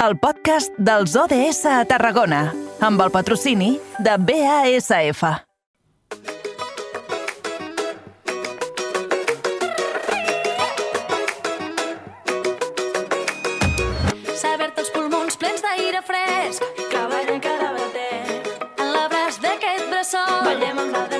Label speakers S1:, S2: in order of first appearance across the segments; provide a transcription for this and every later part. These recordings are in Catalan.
S1: el podcast dels ODS a Tarragona, amb el patrocini de BASF.
S2: Saber-te els pulmons plens d'aire fresc. Clavall en cada bater. En l'abraç d'aquest bressol. Ballem amb la dansa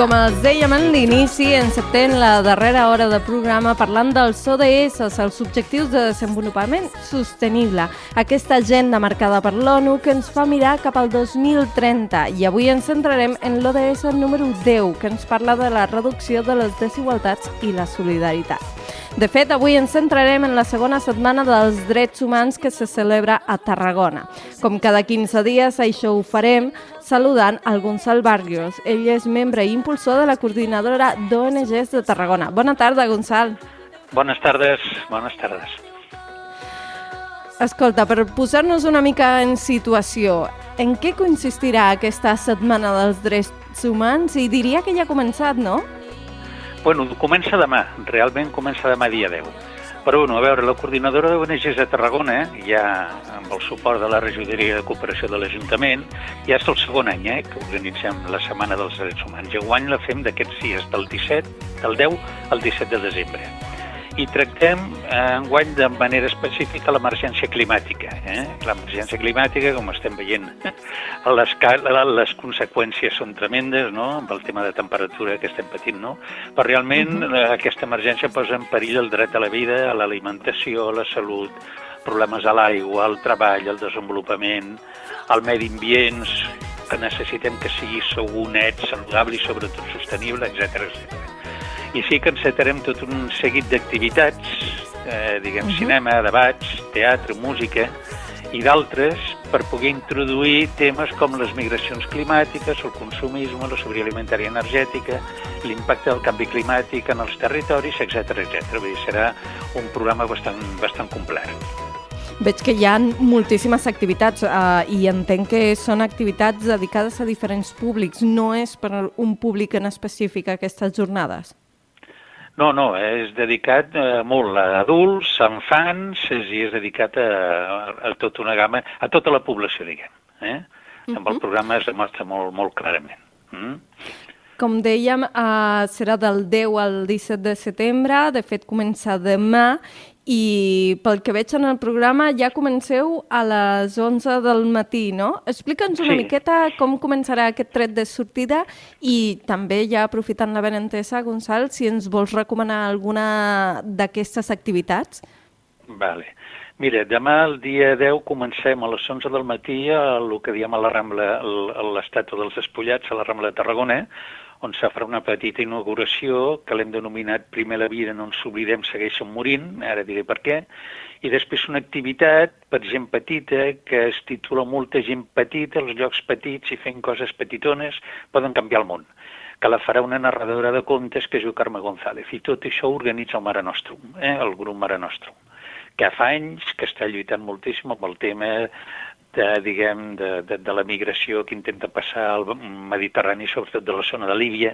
S3: com els dèiem en l'inici, encetem la darrera hora de programa parlant dels ODS, els Objectius de Desenvolupament Sostenible, aquesta agenda marcada per l'ONU que ens fa mirar cap al 2030. I avui ens centrarem en l'ODS número 10, que ens parla de la reducció de les desigualtats i la solidaritat. De fet, avui ens centrarem en la segona setmana dels drets humans que se celebra a Tarragona. Com cada 15 dies, això ho farem saludant Gonçal Barrios. Ell és membre i impulsor de la coordinadora d'ONGs de Tarragona. Bona tarda, Gonçal.
S4: Bones tardes, bones tardes.
S3: Escolta, per posar-nos una mica en situació, en què consistirà aquesta setmana dels drets humans? I diria que ja ha començat, no?
S4: Bueno, comença demà, realment comença demà dia 10. Però, bueno, a veure, la coordinadora d'ONGs de Tarragona, ja amb el suport de la regidoria de cooperació de l'Ajuntament, ja és el segon any eh, que organitzem la Setmana dels Drets Humans. I enguany la fem d'aquests dies, del 17, del 10 al 17 de desembre. I tractem eh, enguany de manera específica l'emergència climàtica. Eh? L'emergència climàtica, com estem veient, a l'escala, les conseqüències són tremendes, no?, amb el tema de temperatura que estem patint, no? Però realment eh, aquesta emergència posa en perill el dret a la vida, a l'alimentació, a la salut, problemes a l'aigua, al treball, al desenvolupament, al medi ambient, que necessitem que sigui segur, net, saludable i sobretot sostenible, etc etc. I sí que encetarem tot un seguit d'activitats, eh, diguem, uh -huh. cinema, debats, teatre, música i d'altres per poder introduir temes com les migracions climàtiques, el consumisme, la sobirania alimentària energètica, l'impacte del canvi climàtic en els territoris, etc etc. Vull dir, serà un programa bastant, bastant complet.
S3: Veig que hi ha moltíssimes activitats eh, i entenc que són activitats dedicades a diferents públics. No és per un públic en específic aquestes jornades?
S4: No, no, és dedicat eh, molt a adults, a infants, és, i és dedicat a, a, a tota una gamma, a tota la població, diguem. Eh? Uh -huh. Amb el programa es demostra molt, molt clarament. Mm?
S3: Com dèiem, eh, serà del 10 al 17 de setembre, de fet comença demà, i pel que veig en el programa ja comenceu a les 11 del matí, no? Explica'ns una
S4: Sí.
S3: miqueta com començarà aquest tret de sortida i també ja aprofitant la benentesa, Gonçal, si ens vols recomanar alguna d'aquestes activitats.
S4: Vale. Mira, demà, el dia 10, comencem a les 11 del matí a el que diem a la Rambla, l'estàtua dels Espollats, a la Rambla de Tarragona, on se farà una petita inauguració que l'hem denominat Primer la vida no ens oblidem, segueixen morint, ara diré per què, i després una activitat per gent petita que es titula Molta gent petita, els llocs petits i fent coses petitones poden canviar el món que la farà una narradora de contes que es diu Carme González. I tot això ho organitza el Mare Nostrum, eh? el grup Mare Nostrum, que fa anys que està lluitant moltíssim amb el tema de, diguem, de, de, de la migració que intenta passar al Mediterrani, sobretot de la zona de Líbia,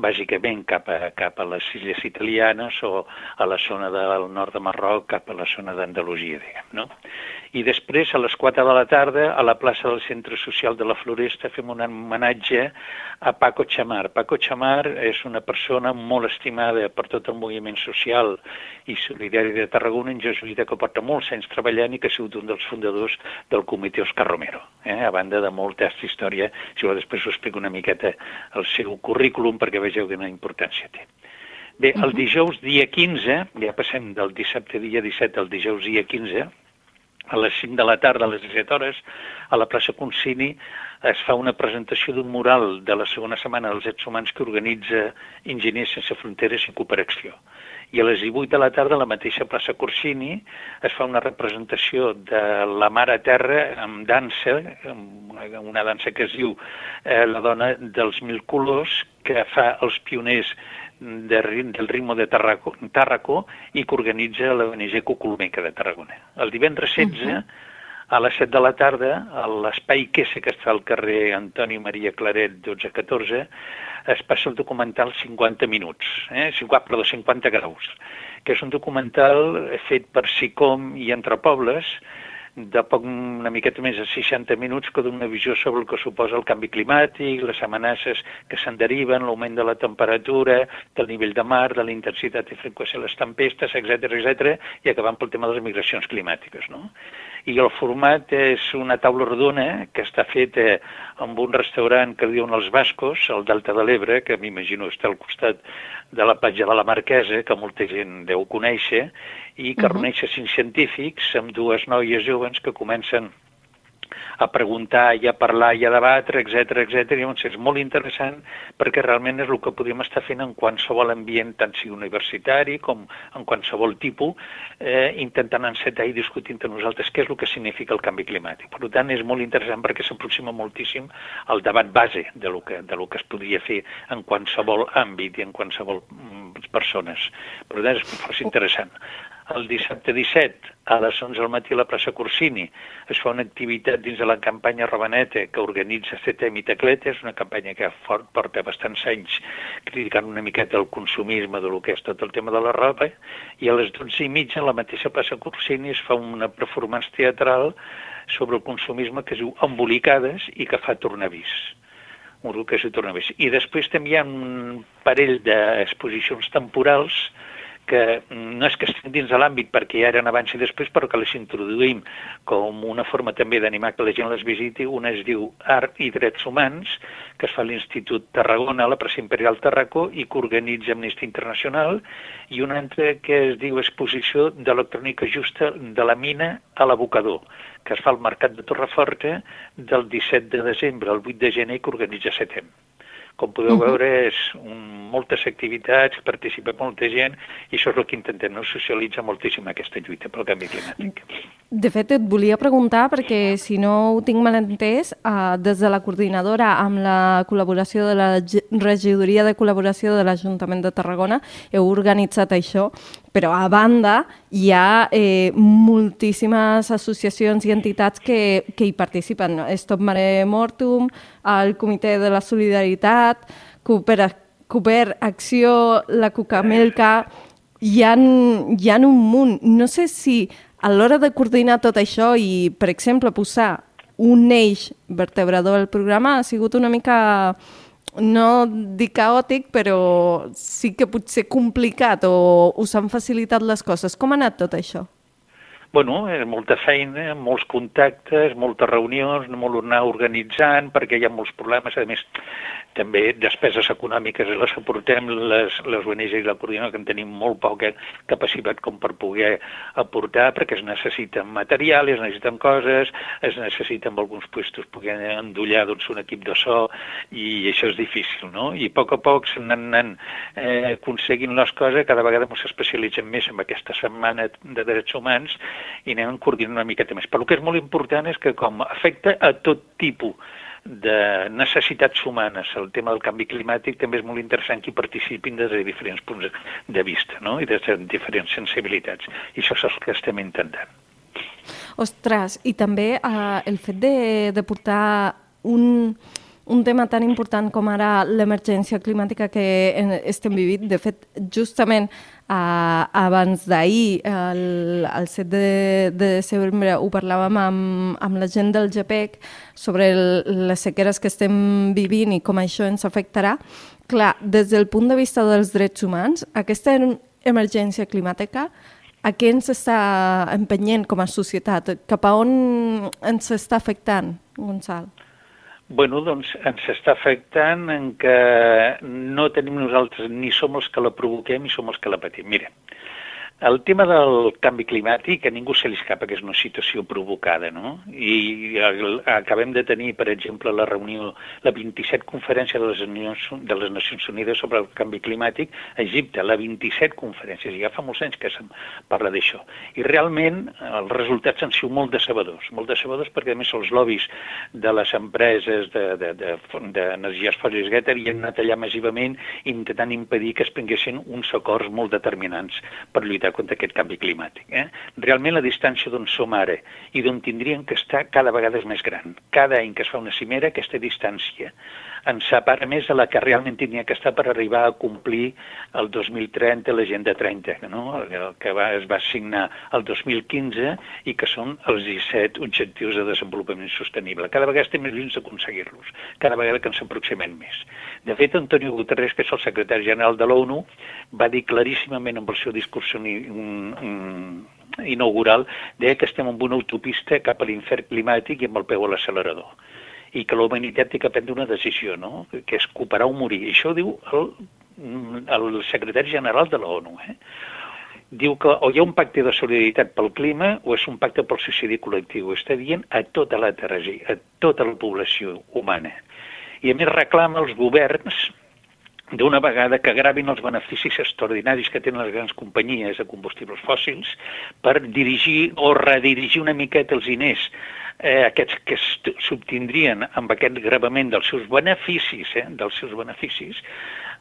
S4: bàsicament cap a, cap a les illes italianes o a la zona del nord de Marroc, cap a la zona d'Andalusia, diguem, no? I després, a les 4 de la tarda, a la plaça del Centre Social de la Floresta, fem un homenatge a Paco Chamar. Paco Chamar és una persona molt estimada per tot el moviment social i solidari de Tarragona, en jesuïta que porta molts anys treballant i que ha sigut un dels fundadors del comitè Òscar Romero. Eh? A banda de molta història, si vol després us explico una miqueta el seu currículum perquè vegeu quina importància té. Bé, el dijous dia 15, ja passem del dissabte dia 17 al dijous dia 15, a les 5 de la tarda, a les 17 hores, a la plaça Concini es fa una presentació d'un mural de la segona setmana dels drets humans que organitza Enginyers Sense Fronteres i Cooperació. I a les 18 de la tarda, a la mateixa plaça Corsini, es fa una representació de la Mare Terra amb dansa, una dansa que es diu eh, La dona dels mil colors, que fa els pioners de, del ritmo de Tarraco, Tàrraco i que organitza l'ONG Cuculmeca de Tarragona. El divendres 16, uh -huh. a les 7 de la tarda, a l'espai Quese, que està al carrer Antoni Maria Claret 12-14, es passa el documental 50 minuts, eh? 50, perdó, 50 graus, que és un documental fet per SICOM i Entre Pobles, de poc una miqueta més de 60 minuts que d'una visió sobre el que suposa el canvi climàtic, les amenaces que se'n deriven, l'augment de la temperatura, del nivell de mar, de la intensitat i freqüència de les tempestes, etc etc i acabant pel tema de les migracions climàtiques. No? I el format és una taula rodona que està feta amb un restaurant que diuen els Bascos, al Delta de l'Ebre, que m'imagino està al costat de la platja de la Marquesa, que molta gent deu conèixer, i que uh -huh. reuneix cinc científics amb dues noies joves que comencen a preguntar i a parlar i a debatre, etc etc. llavors és molt interessant perquè realment és el que podríem estar fent en qualsevol ambient, tant sigui universitari com en qualsevol tipus, eh, intentant encetar i discutir entre nosaltres què és el que significa el canvi climàtic. Per tant, és molt interessant perquè s'aproxima moltíssim al debat base de lo, que, de lo que es podria fer en qualsevol àmbit i en qualsevol mm, persones. Per tant, és força interessant el dissabte 17 a les 11 del matí a la plaça Corsini es fa una activitat dins de la campanya Robaneta que organitza CETEM i Tecleta, és una campanya que fort, porta bastants anys criticant una miqueta el consumisme de lo que és tot el tema de la roba i a les 12 i mitja a la mateixa plaça Corsini es fa una performance teatral sobre el consumisme que es diu Embolicades i que fa Tornavís un que es diu Tornavís. I després també hi ha un parell d'exposicions temporals que no és que estiguin dins de l'àmbit perquè ja eren abans i després, però que les introduïm com una forma també d'animar que la gent les visiti. Una es diu Art i Drets Humans, que es fa a l'Institut Tarragona, a la Pressa Imperial Tarracó, i que organitza Amnistia Internacional, i una altra que es diu Exposició d'Electrònica Justa de la Mina a l'Abocador, que es fa al Mercat de Torreforta del 17 de desembre al 8 de gener i que organitza Setem. Com podeu uh -huh. veure, és un, moltes activitats, participa molta gent, i això és el que intentem, no? socialitzar moltíssim aquesta lluita pel canvi climàtic.
S3: De fet, et volia preguntar, perquè si no ho tinc mal entès, eh, des de la coordinadora, amb la col·laboració de la regidoria de col·laboració de l'Ajuntament de Tarragona, heu organitzat això, però a banda hi ha eh, moltíssimes associacions i entitats que, que hi participen. Stop Mare Mortum, el Comitè de la Solidaritat, Cooper, Cooper Acció, la Cucamelca... Hi ha, hi ha un munt. No sé si a l'hora de coordinar tot això i, per exemple, posar un eix vertebrador al programa ha sigut una mica no dic caòtic, però sí que potser complicat o us han facilitat les coses. Com ha anat tot això?
S4: Bueno, és molta feina, molts contactes, moltes reunions, molt anar organitzant, perquè hi ha molts problemes. A més, també despeses econòmiques les aportem les, les ONG i la coordinadora, que en tenim molt poca capacitat com per poder aportar, perquè es necessiten material, es necessiten coses, es necessiten alguns puestos poder endollar doncs, un equip de so, i això és difícil, no? I a poc a poc s'han eh, aconseguint les coses, cada vegada ens especialitzem més en aquesta setmana de drets humans i anem coordinant una miqueta més. Però el que és molt important és que com afecta a tot tipus de necessitats humanes, el tema del canvi climàtic, també és molt interessant que hi participin des de diferents punts de vista no? i des de diferents sensibilitats. I això és el que estem intentant.
S3: Ostres, i també eh, el fet de, de portar un, un tema tan important com ara l'emergència climàtica que estem vivint. De fet, justament Uh, abans d'ahir, el, el 7 de, de desembre, ho parlàvem amb, amb la gent del GPEC sobre el, les sequeres que estem vivint i com això ens afectarà. Clar, des del punt de vista dels drets humans, aquesta emergència climàtica a què ens està empenyent com a societat? Cap a on ens està afectant, Gonçal?
S4: Bueno, doncs ens està afectant en que no tenim nosaltres, ni som els que la provoquem ni som els que la patim. Mira, El tema del canvi climàtic, a ningú se li escapa que és una situació provocada, no? I acabem de tenir, per exemple, la reunió, la 27 conferència de les, Unions, de les Nacions Unides sobre el canvi climàtic a Egipte, la 27 conferències, i ja fa molts anys que se'n parla d'això. I realment els resultats han sigut molt decebedors, molt decebedors perquè a més els lobbies de les empreses d'energies de, de, de fòssils hi han anat allà massivament intentant impedir que es prenguessin uns acords molt determinants per lluitar lluitar contra aquest canvi climàtic. Eh? Realment la distància d'on som ara i d'on tindríem que estar cada vegada és més gran. Cada any que es fa una cimera, aquesta distància ens separa més de la que realment tenia que estar per arribar a complir el 2030 l'agenda 30, no? el que va, es va signar el 2015 i que són els 17 objectius de desenvolupament sostenible. Cada vegada estem més lluny d'aconseguir-los, cada vegada que ens aproximem més. De fet, Antonio Guterres, que és el secretari general de l'ONU, va dir claríssimament amb el seu discurs inaugural deia que estem en una autopista cap a l'infern climàtic i amb el peu a l'accelerador i que la humanitat té que prendre una decisió, no? que és cooperar o morir. I això ho diu el, el secretari general de l'ONU. Eh? Diu que o hi ha un pacte de solidaritat pel clima o és un pacte pel suïcidi col·lectiu. Ho està dient a tota la terra, a tota la població humana. I a més reclama als governs d'una vegada que gravin els beneficis extraordinaris que tenen les grans companyies de combustibles fòssils per dirigir o redirigir una miqueta els diners eh, aquests que s'obtindrien amb aquest gravament dels seus beneficis, eh, dels seus beneficis,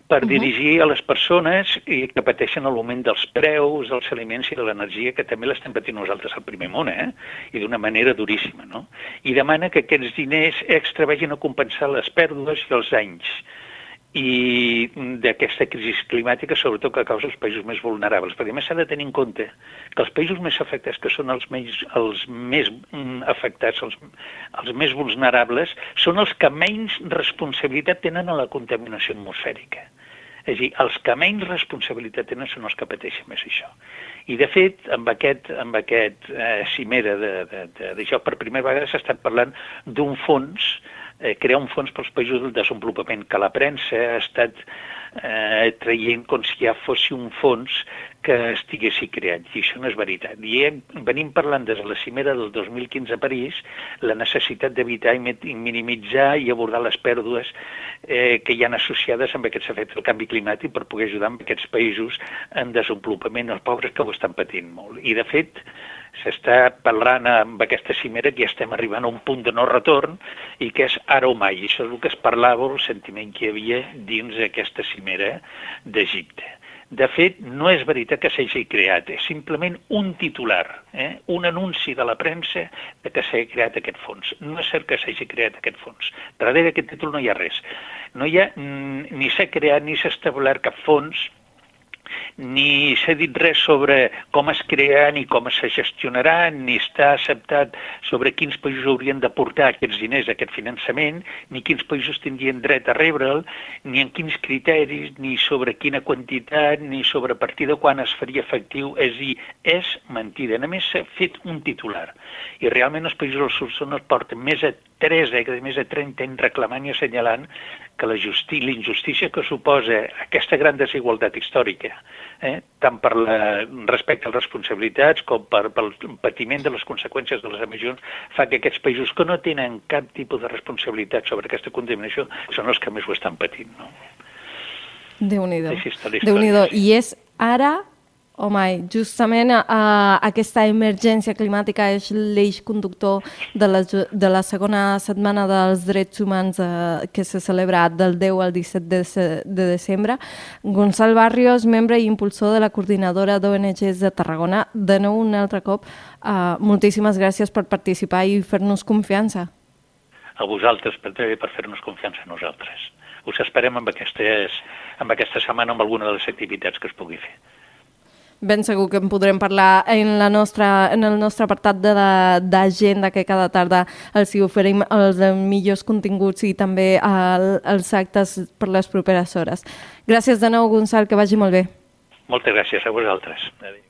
S4: per uh -huh. dirigir a les persones i que pateixen l'augment dels preus, dels aliments i de l'energia, que també l'estem patint nosaltres al primer món, eh? i d'una manera duríssima. No? I demana que aquests diners extra vagin a compensar les pèrdues i els danys i d'aquesta crisi climàtica, sobretot que causa els països més vulnerables. Perquè més s'ha de tenir en compte que els països més afectats, que són els més, els més mm, afectats, els, els més vulnerables, són els que menys responsabilitat tenen a la contaminació atmosfèrica. És a dir, els que menys responsabilitat tenen són els que pateixen més això. I, de fet, amb aquest, amb aquest eh, cimera d'això, per primera vegada s'ha estat parlant d'un fons crear un fons pels països del desenvolupament, que la premsa ha estat eh, traient com si ja fos un fons que estiguessi creat, i això no és veritat. I hem, venim parlant des de la cimera del 2015 a París la necessitat d'evitar i minimitzar i abordar les pèrdues eh, que hi han associades amb aquests efectes del canvi climàtic per poder ajudar en aquests països en desenvolupament, els pobres que ho estan patint molt. I, de fet, s'està parlant amb aquesta cimera que ja estem arribant a un punt de no retorn i que és ara o mai. I això és el que es parlava, el sentiment que hi havia dins aquesta cimera d'Egipte. De fet, no és veritat que s'hagi creat, és simplement un titular, eh? un anunci de la premsa de que s'ha creat aquest fons. No és cert que s'hagi creat aquest fons. Darrere aquest títol no hi ha res. No hi ha, mm, ni s'ha creat ni s'ha establert cap fons ni s'ha dit res sobre com es crea ni com se gestionarà, ni està acceptat sobre quins països haurien de portar aquests diners, aquest finançament, ni quins països tindrien dret a rebre'l, ni en quins criteris, ni sobre quina quantitat, ni sobre a partir de quan es faria efectiu. És a dir, és mentida. Només s'ha fet un titular. I realment els països del sud són els porten més de 3 dècades, més de 30 anys reclamant i assenyalant que la l'injustícia que suposa aquesta gran desigualtat històrica, eh, tant per la, respecte a les responsabilitats com per, pel patiment de les conseqüències de les emissions, fa que aquests països que no tenen cap tipus de responsabilitat sobre aquesta contaminació són els que més ho estan patint. No?
S3: Déu-n'hi-do. déu déu I és ara Home, justament uh, aquesta emergència climàtica és l'eix conductor de la, de la segona setmana dels drets humans uh, que s'ha celebrat del 10 al 17 de, de desembre. Gonçal Barrios, membre i impulsor de la coordinadora d'ONGs de Tarragona, de nou un altre cop, uh, moltíssimes gràcies per participar i fer-nos confiança.
S4: A vosaltres per, per fer-nos confiança a nosaltres. Us esperem amb, aquestes, amb aquesta setmana amb alguna de les activitats que es pugui fer
S3: ben segur que en podrem parlar en, la nostra, en el nostre apartat d'agenda que cada tarda els hi oferim els millors continguts i també el, els actes per les properes hores. Gràcies de nou, Gonçal, que vagi molt bé.
S4: Moltes gràcies a vosaltres. Adéu.